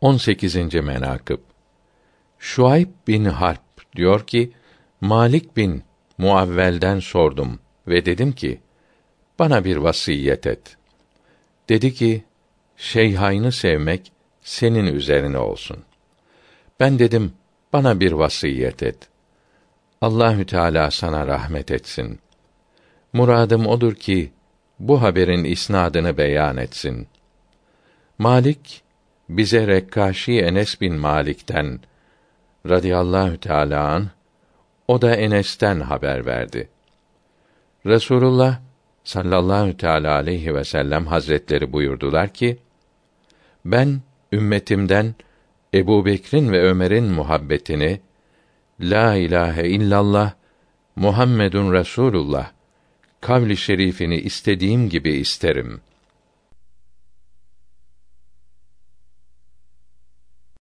18. menakıb Şuayb bin Harp diyor ki Malik bin Muavvel'den sordum ve dedim ki bana bir vasiyet et. Dedi ki şeyhaynı sevmek senin üzerine olsun. Ben dedim bana bir vasiyet et. Allahü Teala sana rahmet etsin. Muradım odur ki bu haberin isnadını beyan etsin. Malik bize Rekkaşi Enes bin Malik'ten radıyallahu teâlâ an, o da Enes'ten haber verdi. Resulullah sallallahu teala aleyhi ve sellem hazretleri buyurdular ki: Ben ümmetimden Ebu Bekir'in ve Ömer'in muhabbetini La ilahe illallah Muhammedun Resulullah kavli şerifini istediğim gibi isterim.''